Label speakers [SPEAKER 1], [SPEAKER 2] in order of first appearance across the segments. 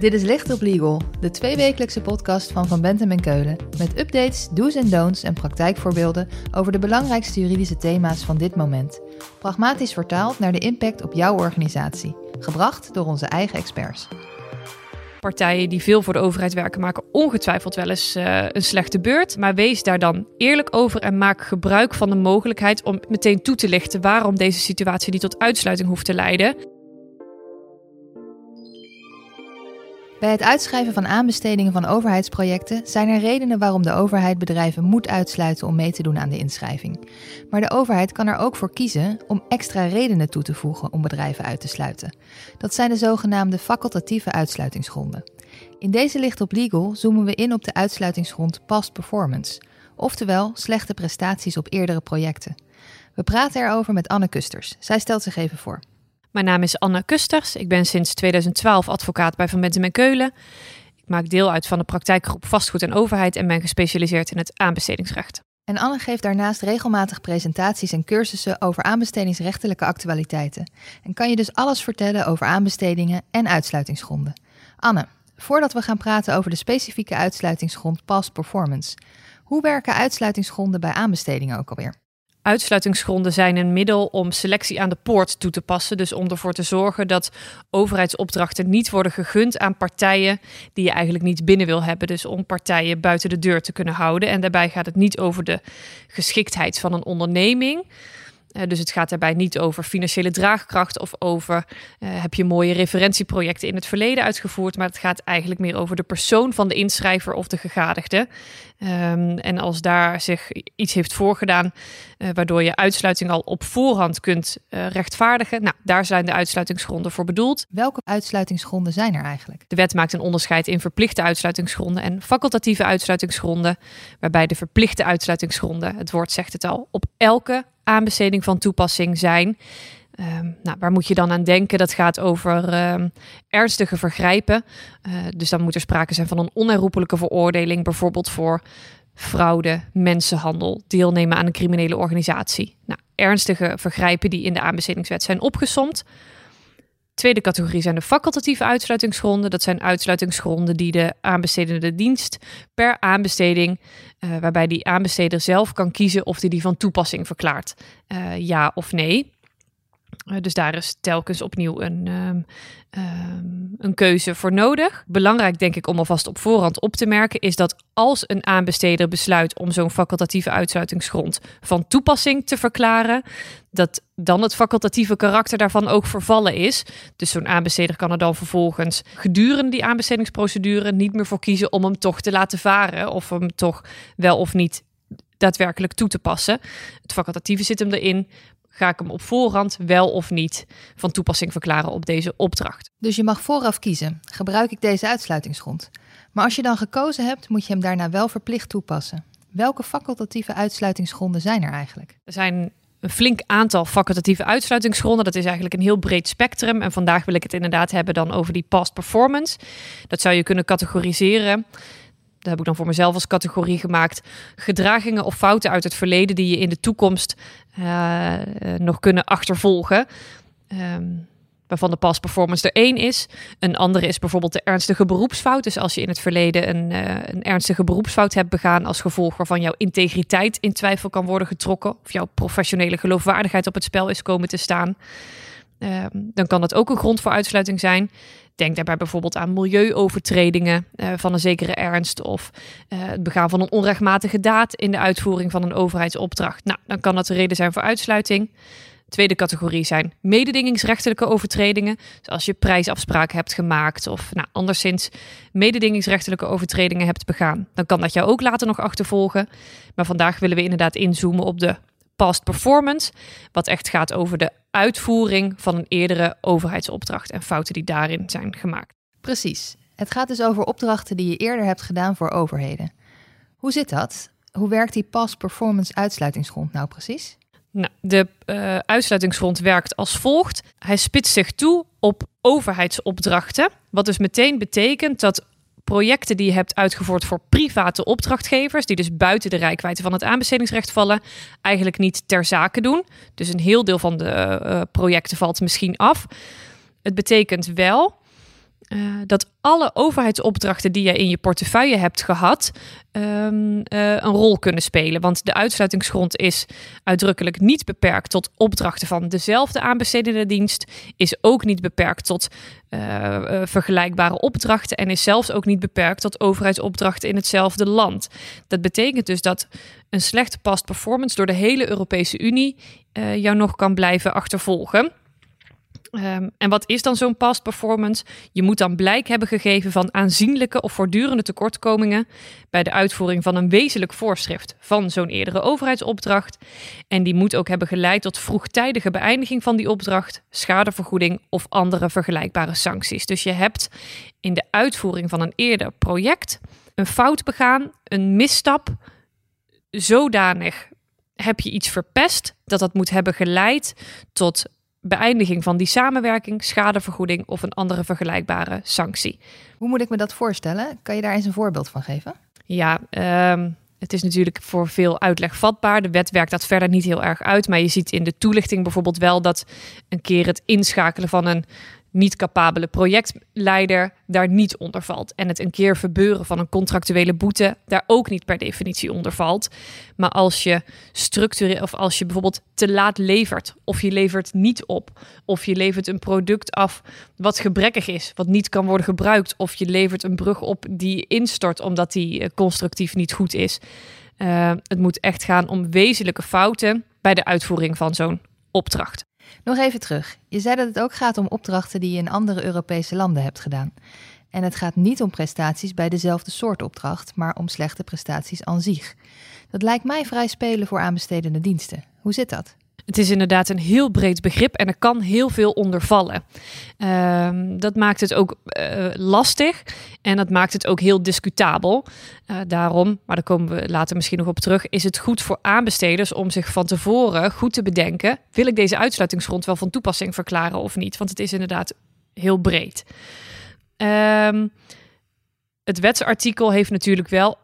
[SPEAKER 1] Dit is Licht op Legal, de tweewekelijkse podcast van Van Bentem en Keulen. Met updates, do's en don'ts en praktijkvoorbeelden over de belangrijkste juridische thema's van dit moment. Pragmatisch vertaald naar de impact op jouw organisatie. Gebracht door onze eigen experts.
[SPEAKER 2] Partijen die veel voor de overheid werken, maken ongetwijfeld wel eens uh, een slechte beurt. Maar wees daar dan eerlijk over en maak gebruik van de mogelijkheid om meteen toe te lichten waarom deze situatie niet tot uitsluiting hoeft te leiden.
[SPEAKER 1] Bij het uitschrijven van aanbestedingen van overheidsprojecten zijn er redenen waarom de overheid bedrijven moet uitsluiten om mee te doen aan de inschrijving. Maar de overheid kan er ook voor kiezen om extra redenen toe te voegen om bedrijven uit te sluiten. Dat zijn de zogenaamde facultatieve uitsluitingsgronden. In deze licht op legal zoomen we in op de uitsluitingsgrond past performance, oftewel slechte prestaties op eerdere projecten. We praten erover met Anne Kusters. Zij stelt zich even voor.
[SPEAKER 2] Mijn naam is Anne Kusters. Ik ben sinds 2012 advocaat bij Van Bentem en Keulen. Ik maak deel uit van de praktijkgroep Vastgoed en Overheid en ben gespecialiseerd in het aanbestedingsrecht.
[SPEAKER 1] En Anne geeft daarnaast regelmatig presentaties en cursussen over aanbestedingsrechtelijke actualiteiten. En kan je dus alles vertellen over aanbestedingen en uitsluitingsgronden. Anne, voordat we gaan praten over de specifieke uitsluitingsgrond past performance, hoe werken uitsluitingsgronden bij aanbestedingen ook alweer?
[SPEAKER 2] Uitsluitingsgronden zijn een middel om selectie aan de poort toe te passen. Dus om ervoor te zorgen dat overheidsopdrachten niet worden gegund aan partijen die je eigenlijk niet binnen wil hebben. Dus om partijen buiten de deur te kunnen houden. En daarbij gaat het niet over de geschiktheid van een onderneming. Uh, dus het gaat daarbij niet over financiële draagkracht of over uh, heb je mooie referentieprojecten in het verleden uitgevoerd, maar het gaat eigenlijk meer over de persoon van de inschrijver of de gegadigde. Um, en als daar zich iets heeft voorgedaan, uh, waardoor je uitsluiting al op voorhand kunt rechtvaardigen, nou, daar zijn de uitsluitingsgronden voor bedoeld.
[SPEAKER 1] Welke uitsluitingsgronden zijn er eigenlijk?
[SPEAKER 2] De wet maakt een onderscheid in verplichte uitsluitingsgronden en facultatieve uitsluitingsgronden, waarbij de verplichte uitsluitingsgronden, het woord zegt het al, op elke aanbesteding van toepassing zijn. Um, nou, waar moet je dan aan denken? Dat gaat over um, ernstige vergrijpen. Uh, dus dan moet er sprake zijn van een onherroepelijke veroordeling, bijvoorbeeld voor fraude, mensenhandel, deelnemen aan een criminele organisatie. Nou, ernstige vergrijpen die in de aanbestedingswet zijn opgesomd. Tweede categorie zijn de facultatieve uitsluitingsgronden. Dat zijn uitsluitingsgronden die de aanbestedende dienst per aanbesteding, uh, waarbij die aanbesteder zelf kan kiezen of hij die van toepassing verklaart, uh, ja of nee. Uh, dus daar is telkens opnieuw een, um, um, een keuze voor nodig. Belangrijk denk ik om alvast op voorhand op te merken is dat als een aanbesteder besluit om zo'n facultatieve uitsluitingsgrond van toepassing te verklaren, dat dan het facultatieve karakter daarvan ook vervallen is. Dus zo'n aanbesteder kan er dan vervolgens gedurende die aanbestedingsprocedure niet meer voor kiezen om hem toch te laten varen of hem toch wel of niet daadwerkelijk toe te passen. Het facultatieve zit hem erin. Ga ik hem op voorhand wel of niet van toepassing verklaren op deze opdracht?
[SPEAKER 1] Dus je mag vooraf kiezen: gebruik ik deze uitsluitingsgrond? Maar als je dan gekozen hebt, moet je hem daarna wel verplicht toepassen. Welke facultatieve uitsluitingsgronden zijn er eigenlijk?
[SPEAKER 2] Er zijn een flink aantal facultatieve uitsluitingsgronden. Dat is eigenlijk een heel breed spectrum. En vandaag wil ik het inderdaad hebben dan over die past performance. Dat zou je kunnen categoriseren. Daar heb ik dan voor mezelf als categorie gemaakt. Gedragingen of fouten uit het verleden die je in de toekomst uh, nog kunnen achtervolgen. Um, waarvan de past performance er één is. Een andere is bijvoorbeeld de ernstige beroepsfout. Dus als je in het verleden een, uh, een ernstige beroepsfout hebt begaan als gevolg waarvan jouw integriteit in twijfel kan worden getrokken, of jouw professionele geloofwaardigheid op het spel is komen te staan, uh, dan kan dat ook een grond voor uitsluiting zijn. Denk daarbij bijvoorbeeld aan milieuovertredingen uh, van een zekere ernst of uh, het begaan van een onrechtmatige daad in de uitvoering van een overheidsopdracht. Nou, dan kan dat een reden zijn voor uitsluiting. Tweede categorie zijn mededingingsrechtelijke overtredingen. Zoals je prijsafspraken hebt gemaakt of nou, anderszins mededingingsrechtelijke overtredingen hebt begaan. Dan kan dat jou ook later nog achtervolgen. Maar vandaag willen we inderdaad inzoomen op de past performance. Wat echt gaat over de uitvoering van een eerdere overheidsopdracht en fouten die daarin zijn gemaakt.
[SPEAKER 1] Precies. Het gaat dus over opdrachten die je eerder hebt gedaan voor overheden. Hoe zit dat? Hoe werkt die past performance uitsluitingsgrond nou precies?
[SPEAKER 2] Nou, de uh, uitsluitingsgrond werkt als volgt. Hij spitst zich toe op overheidsopdrachten. Wat dus meteen betekent dat projecten die je hebt uitgevoerd voor private opdrachtgevers, die dus buiten de rijkwijde van het aanbestedingsrecht vallen, eigenlijk niet ter zake doen. Dus een heel deel van de uh, projecten valt misschien af. Het betekent wel uh, dat alle overheidsopdrachten die je in je portefeuille hebt gehad, um, uh, een rol kunnen spelen. Want de uitsluitingsgrond is uitdrukkelijk niet beperkt tot opdrachten van dezelfde aanbestedende dienst, is ook niet beperkt tot uh, vergelijkbare opdrachten en is zelfs ook niet beperkt tot overheidsopdrachten in hetzelfde land. Dat betekent dus dat een slechte past performance door de hele Europese Unie jou nog kan blijven achtervolgen. Um, en wat is dan zo'n past performance? Je moet dan blijk hebben gegeven van aanzienlijke of voortdurende tekortkomingen bij de uitvoering van een wezenlijk voorschrift van zo'n eerdere overheidsopdracht. En die moet ook hebben geleid tot vroegtijdige beëindiging van die opdracht, schadevergoeding of andere vergelijkbare sancties. Dus je hebt in de uitvoering van een eerder project een fout begaan, een misstap, zodanig heb je iets verpest dat dat moet hebben geleid tot beëindiging van die samenwerking, schadevergoeding of een andere vergelijkbare sanctie.
[SPEAKER 1] Hoe moet ik me dat voorstellen? Kan je daar eens een voorbeeld van geven?
[SPEAKER 2] Ja, um, het is natuurlijk voor veel uitleg vatbaar. De wet werkt dat verder niet heel erg uit. Maar je ziet in de toelichting bijvoorbeeld wel dat een keer het inschakelen van een niet capabele projectleider daar niet onder valt. En het een keer verbeuren van een contractuele boete daar ook niet per definitie onder valt. Maar als je structureel of als je bijvoorbeeld te laat levert, of je levert niet op, of je levert een product af wat gebrekkig is, wat niet kan worden gebruikt, of je levert een brug op die instort omdat die eh, constructief niet goed is. Uh, het moet echt gaan om wezenlijke fouten bij de uitvoering van zo'n opdracht.
[SPEAKER 1] Nog even terug. Je zei dat het ook gaat om opdrachten die je in andere Europese landen hebt gedaan. En het gaat niet om prestaties bij dezelfde soort opdracht, maar om slechte prestaties aan zich. Dat lijkt mij vrij spelen voor aanbestedende diensten. Hoe zit dat?
[SPEAKER 2] Het is inderdaad een heel breed begrip en er kan heel veel onder vallen. Uh, dat maakt het ook uh, lastig en dat maakt het ook heel discutabel. Uh, daarom, maar daar komen we later misschien nog op terug, is het goed voor aanbesteders om zich van tevoren goed te bedenken: wil ik deze uitsluitingsgrond wel van toepassing verklaren of niet? Want het is inderdaad heel breed. Uh, het wetsartikel heeft natuurlijk wel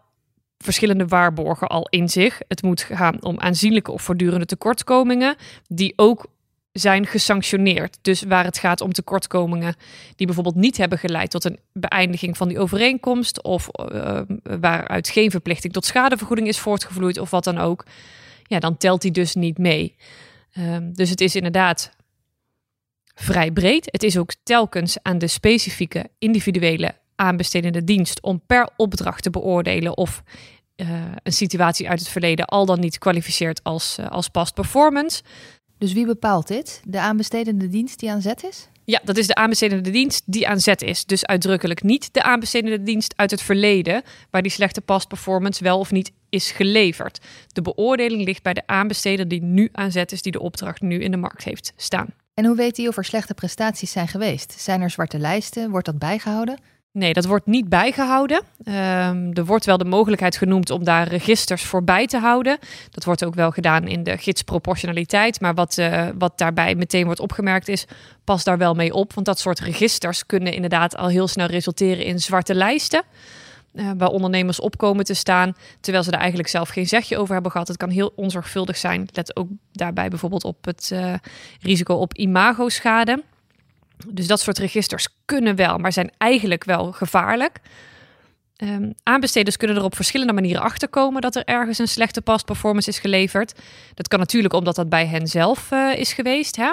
[SPEAKER 2] verschillende waarborgen al in zich. Het moet gaan om aanzienlijke of voortdurende tekortkomingen, die ook zijn gesanctioneerd. Dus waar het gaat om tekortkomingen die bijvoorbeeld niet hebben geleid tot een beëindiging van die overeenkomst, of uh, waaruit geen verplichting tot schadevergoeding is voortgevloeid, of wat dan ook, ja, dan telt die dus niet mee. Uh, dus het is inderdaad vrij breed. Het is ook telkens aan de specifieke individuele aanbestedende dienst om per opdracht te beoordelen of uh, een situatie uit het verleden al dan niet kwalificeert als, uh, als past performance.
[SPEAKER 1] Dus wie bepaalt dit? De aanbestedende dienst die aan zet is?
[SPEAKER 2] Ja, dat is de aanbestedende dienst die aan zet is. Dus uitdrukkelijk niet de aanbestedende dienst uit het verleden, waar die slechte past performance wel of niet is geleverd. De beoordeling ligt bij de aanbesteder die nu aan zet is, die de opdracht nu in de markt heeft staan.
[SPEAKER 1] En hoe weet hij of er slechte prestaties zijn geweest? Zijn er zwarte lijsten? Wordt dat bijgehouden?
[SPEAKER 2] Nee, dat wordt niet bijgehouden. Um, er wordt wel de mogelijkheid genoemd om daar registers voor bij te houden. Dat wordt ook wel gedaan in de gids proportionaliteit. Maar wat, uh, wat daarbij meteen wordt opgemerkt is, pas daar wel mee op. Want dat soort registers kunnen inderdaad al heel snel resulteren in zwarte lijsten. Uh, waar ondernemers op komen te staan, terwijl ze er eigenlijk zelf geen zegje over hebben gehad. Het kan heel onzorgvuldig zijn. Let ook daarbij bijvoorbeeld op het uh, risico op imagoschade. Dus dat soort registers kunnen wel, maar zijn eigenlijk wel gevaarlijk. Um, aanbesteders kunnen er op verschillende manieren achterkomen dat er ergens een slechte past performance is geleverd. Dat kan natuurlijk omdat dat bij hen zelf uh, is geweest. Hè?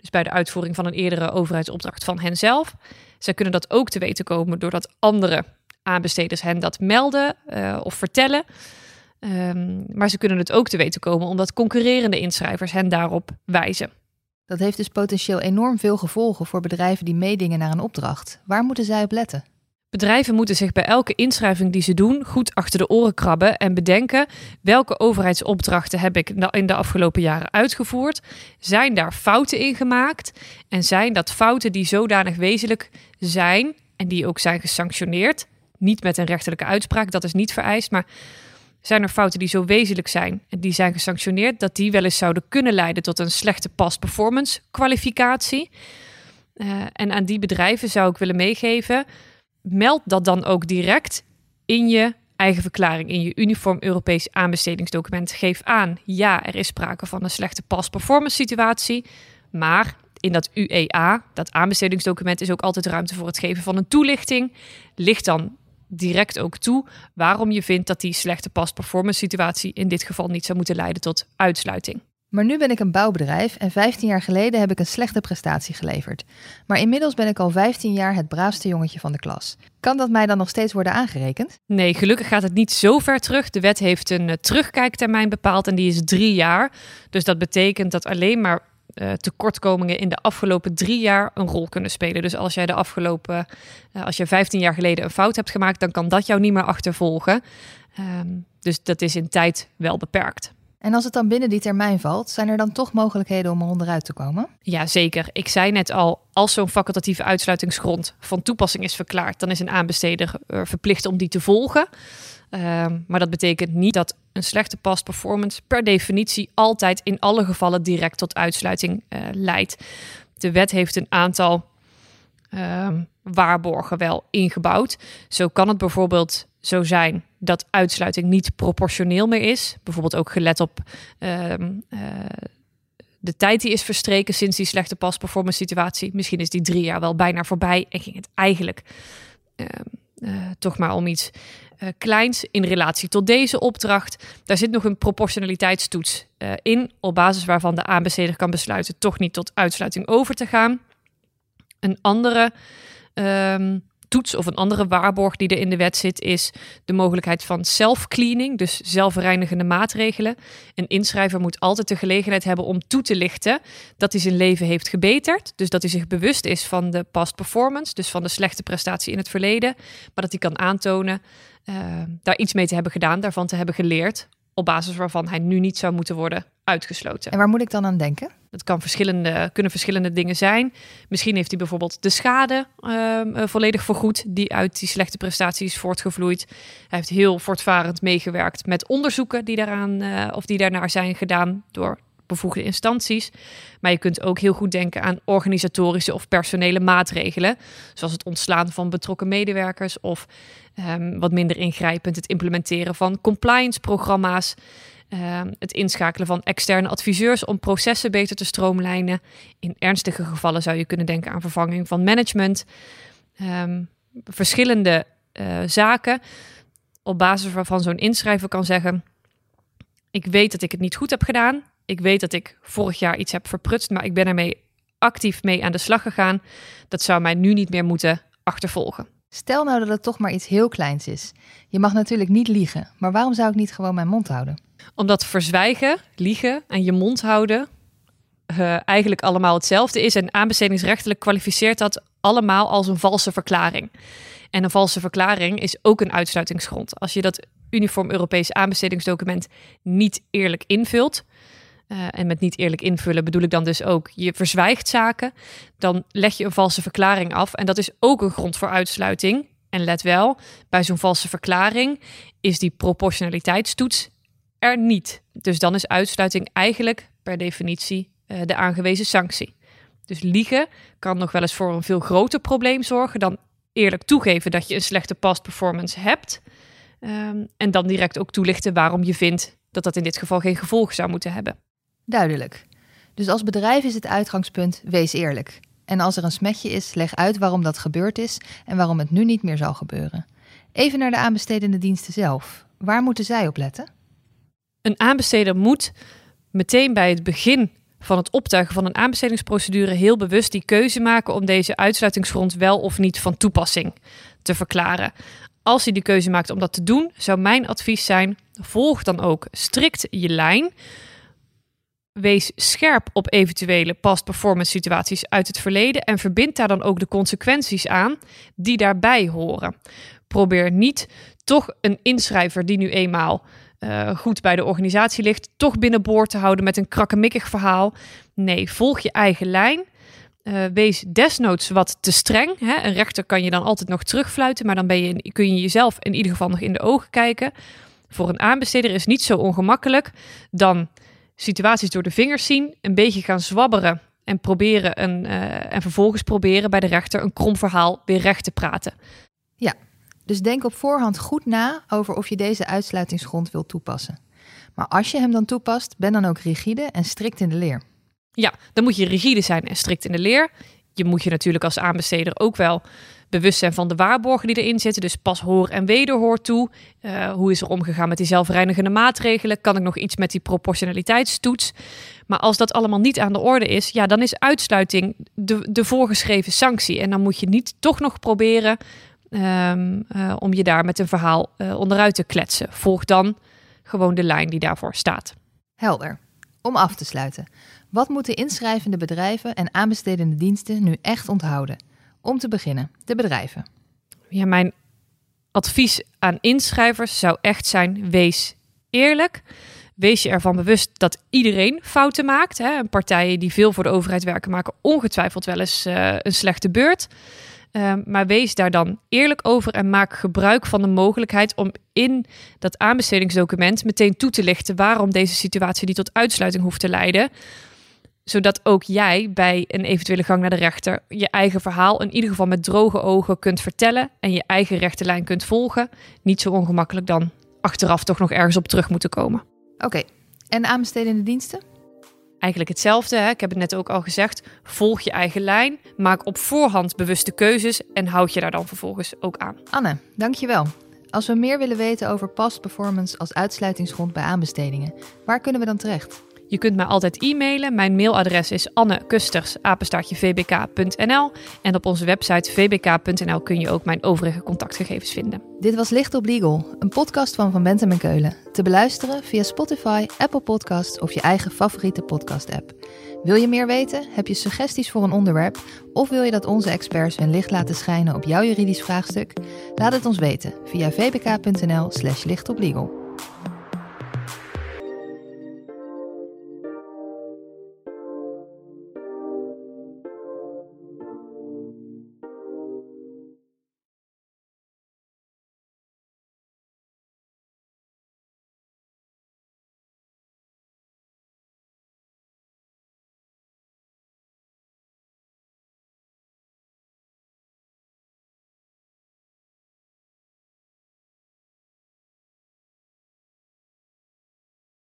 [SPEAKER 2] Dus bij de uitvoering van een eerdere overheidsopdracht van hen zelf. Zij kunnen dat ook te weten komen doordat andere aanbesteders hen dat melden uh, of vertellen. Um, maar ze kunnen het ook te weten komen omdat concurrerende inschrijvers hen daarop wijzen.
[SPEAKER 1] Dat heeft dus potentieel enorm veel gevolgen voor bedrijven die meedingen naar een opdracht. Waar moeten zij op letten?
[SPEAKER 2] Bedrijven moeten zich bij elke inschrijving die ze doen goed achter de oren krabben en bedenken welke overheidsopdrachten heb ik in de afgelopen jaren uitgevoerd. Zijn daar fouten in gemaakt? En zijn dat fouten die zodanig wezenlijk zijn en die ook zijn gesanctioneerd? Niet met een rechterlijke uitspraak, dat is niet vereist, maar zijn er fouten die zo wezenlijk zijn en die zijn gesanctioneerd, dat die wel eens zouden kunnen leiden tot een slechte past performance kwalificatie. Uh, en aan die bedrijven zou ik willen meegeven, meld dat dan ook direct in je eigen verklaring, in je uniform Europees aanbestedingsdocument. Geef aan, ja, er is sprake van een slechte past performance situatie, maar in dat UEA, dat aanbestedingsdocument, is ook altijd ruimte voor het geven van een toelichting. Ligt dan direct ook toe waarom je vindt dat die slechte past performance situatie in dit geval niet zou moeten leiden tot uitsluiting.
[SPEAKER 1] Maar nu ben ik een bouwbedrijf en 15 jaar geleden heb ik een slechte prestatie geleverd. Maar inmiddels ben ik al 15 jaar het braafste jongetje van de klas. Kan dat mij dan nog steeds worden aangerekend?
[SPEAKER 2] Nee, gelukkig gaat het niet zo ver terug. De wet heeft een uh, terugkijktermijn bepaald en die is drie jaar. Dus dat betekent dat alleen maar uh, tekortkomingen in de afgelopen drie jaar een rol kunnen spelen. Dus als jij de afgelopen, uh, als je 15 jaar geleden een fout hebt gemaakt, dan kan dat jou niet meer achtervolgen. Um, dus dat is in tijd wel beperkt.
[SPEAKER 1] En als het dan binnen die termijn valt, zijn er dan toch mogelijkheden om er onderuit te komen?
[SPEAKER 2] Ja, zeker. Ik zei net al, als zo'n facultatieve uitsluitingsgrond van toepassing is verklaard, dan is een aanbesteder verplicht om die te volgen. Uh, maar dat betekent niet dat een slechte past performance per definitie altijd in alle gevallen direct tot uitsluiting uh, leidt. De wet heeft een aantal uh, waarborgen wel ingebouwd. Zo kan het bijvoorbeeld zo zijn dat uitsluiting niet proportioneel meer is. Bijvoorbeeld ook gelet op ehm, eh, de tijd die is verstreken sinds die slechte pas performance situatie. Misschien is die drie jaar wel bijna voorbij en ging het eigenlijk ehm, uh, toch maar om iets kleins in relatie tot deze opdracht. Daar zit nog een proportionaliteitstoets uh, in, op basis waarvan de aanbesteder kan besluiten toch niet tot uitsluiting over te gaan. Een andere um, toets of een andere waarborg die er in de wet zit, is de mogelijkheid van self-cleaning, dus zelfreinigende maatregelen. Een inschrijver moet altijd de gelegenheid hebben om toe te lichten dat hij zijn leven heeft gebeterd. Dus dat hij zich bewust is van de past performance, dus van de slechte prestatie in het verleden, maar dat hij kan aantonen uh, daar iets mee te hebben gedaan, daarvan te hebben geleerd, op basis waarvan hij nu niet zou moeten worden uitgesloten.
[SPEAKER 1] En waar moet ik dan aan denken?
[SPEAKER 2] Dat kan verschillende, kunnen verschillende dingen zijn. Misschien heeft hij bijvoorbeeld de schade uh, volledig vergoed die uit die slechte prestaties voortgevloeid. Hij heeft heel voortvarend meegewerkt met onderzoeken die daaraan uh, of die daarnaar zijn gedaan door bevoegde instanties. Maar je kunt ook heel goed denken aan organisatorische of personele maatregelen, zoals het ontslaan van betrokken medewerkers of um, wat minder ingrijpend het implementeren van compliance-programma's. Uh, het inschakelen van externe adviseurs om processen beter te stroomlijnen. In ernstige gevallen zou je kunnen denken aan vervanging van management. Um, verschillende uh, zaken op basis waarvan zo'n inschrijver kan zeggen: Ik weet dat ik het niet goed heb gedaan. Ik weet dat ik vorig jaar iets heb verprutst, maar ik ben ermee actief mee aan de slag gegaan. Dat zou mij nu niet meer moeten achtervolgen.
[SPEAKER 1] Stel nou dat het toch maar iets heel kleins is. Je mag natuurlijk niet liegen, maar waarom zou ik niet gewoon mijn mond houden?
[SPEAKER 2] Omdat verzwijgen, liegen en je mond houden uh, eigenlijk allemaal hetzelfde is. En aanbestedingsrechtelijk kwalificeert dat allemaal als een valse verklaring. En een valse verklaring is ook een uitsluitingsgrond. Als je dat uniform Europees aanbestedingsdocument niet eerlijk invult, uh, en met niet eerlijk invullen bedoel ik dan dus ook je verzwijgt zaken, dan leg je een valse verklaring af. En dat is ook een grond voor uitsluiting. En let wel, bij zo'n valse verklaring is die proportionaliteitstoets er niet. Dus dan is uitsluiting eigenlijk per definitie uh, de aangewezen sanctie. Dus liegen kan nog wel eens voor een veel groter probleem zorgen dan eerlijk toegeven dat je een slechte past performance hebt. Um, en dan direct ook toelichten waarom je vindt dat dat in dit geval geen gevolg zou moeten hebben.
[SPEAKER 1] Duidelijk. Dus als bedrijf is het uitgangspunt: wees eerlijk. En als er een smetje is, leg uit waarom dat gebeurd is en waarom het nu niet meer zal gebeuren. Even naar de aanbestedende diensten zelf. Waar moeten zij op letten?
[SPEAKER 2] Een aanbesteder moet meteen bij het begin van het optuigen van een aanbestedingsprocedure heel bewust die keuze maken om deze uitsluitingsgrond wel of niet van toepassing te verklaren. Als hij die keuze maakt om dat te doen, zou mijn advies zijn: volg dan ook strikt je lijn. Wees scherp op eventuele past performance situaties uit het verleden en verbind daar dan ook de consequenties aan die daarbij horen. Probeer niet toch een inschrijver die nu eenmaal uh, goed bij de organisatie ligt, toch binnenboord te houden met een krakkemikkig verhaal. Nee, volg je eigen lijn. Uh, wees desnoods wat te streng. Hè? Een rechter kan je dan altijd nog terugfluiten, maar dan ben je, kun je jezelf in ieder geval nog in de ogen kijken. Voor een aanbesteder is niet zo ongemakkelijk dan situaties door de vingers zien, een beetje gaan zwabberen en proberen een, uh, en vervolgens proberen bij de rechter een krom verhaal weer recht te praten.
[SPEAKER 1] Ja, dus denk op voorhand goed na over of je deze uitsluitingsgrond wilt toepassen. Maar als je hem dan toepast, ben dan ook rigide en strikt in de leer.
[SPEAKER 2] Ja, dan moet je rigide zijn en strikt in de leer. Je moet je natuurlijk als aanbesteder ook wel bewust zijn van de waarborgen die erin zitten. Dus pas hoor en wederhoor toe. Uh, hoe is er omgegaan met die zelfreinigende maatregelen? Kan ik nog iets met die proportionaliteitstoets? Maar als dat allemaal niet aan de orde is, ja, dan is uitsluiting de, de voorgeschreven sanctie. En dan moet je niet toch nog proberen um, uh, om je daar met een verhaal uh, onderuit te kletsen. Volg dan gewoon de lijn die daarvoor staat.
[SPEAKER 1] Helder. Om af te sluiten. Wat moeten inschrijvende bedrijven en aanbestedende diensten nu echt onthouden? Om te beginnen, de bedrijven.
[SPEAKER 2] Ja, mijn advies aan inschrijvers zou echt zijn: wees eerlijk. Wees je ervan bewust dat iedereen fouten maakt. Hè? Partijen die veel voor de overheid werken, maken ongetwijfeld wel eens uh, een slechte beurt. Uh, maar wees daar dan eerlijk over en maak gebruik van de mogelijkheid om in dat aanbestedingsdocument meteen toe te lichten waarom deze situatie niet tot uitsluiting hoeft te leiden zodat ook jij bij een eventuele gang naar de rechter je eigen verhaal in ieder geval met droge ogen kunt vertellen en je eigen rechterlijn kunt volgen. Niet zo ongemakkelijk dan achteraf toch nog ergens op terug moeten komen.
[SPEAKER 1] Oké, en aanbestedende diensten?
[SPEAKER 2] Eigenlijk hetzelfde. Hè? Ik heb het net ook al gezegd. Volg je eigen lijn, maak op voorhand bewuste keuzes en houd je daar dan vervolgens ook aan.
[SPEAKER 1] Anne, dankjewel. Als we meer willen weten over past performance als uitsluitingsgrond bij aanbestedingen, waar kunnen we dan terecht?
[SPEAKER 2] Je kunt mij altijd e-mailen. Mijn mailadres is annekusters@vbk.nl en op onze website vbk.nl kun je ook mijn overige contactgegevens vinden.
[SPEAKER 1] Dit was Licht op Legal, een podcast van Van Bentem en Keulen. Te beluisteren via Spotify, Apple Podcasts of je eigen favoriete podcast-app. Wil je meer weten? Heb je suggesties voor een onderwerp? Of wil je dat onze experts hun licht laten schijnen op jouw juridisch vraagstuk? Laat het ons weten via vbk.nl/slash lichtoplegal.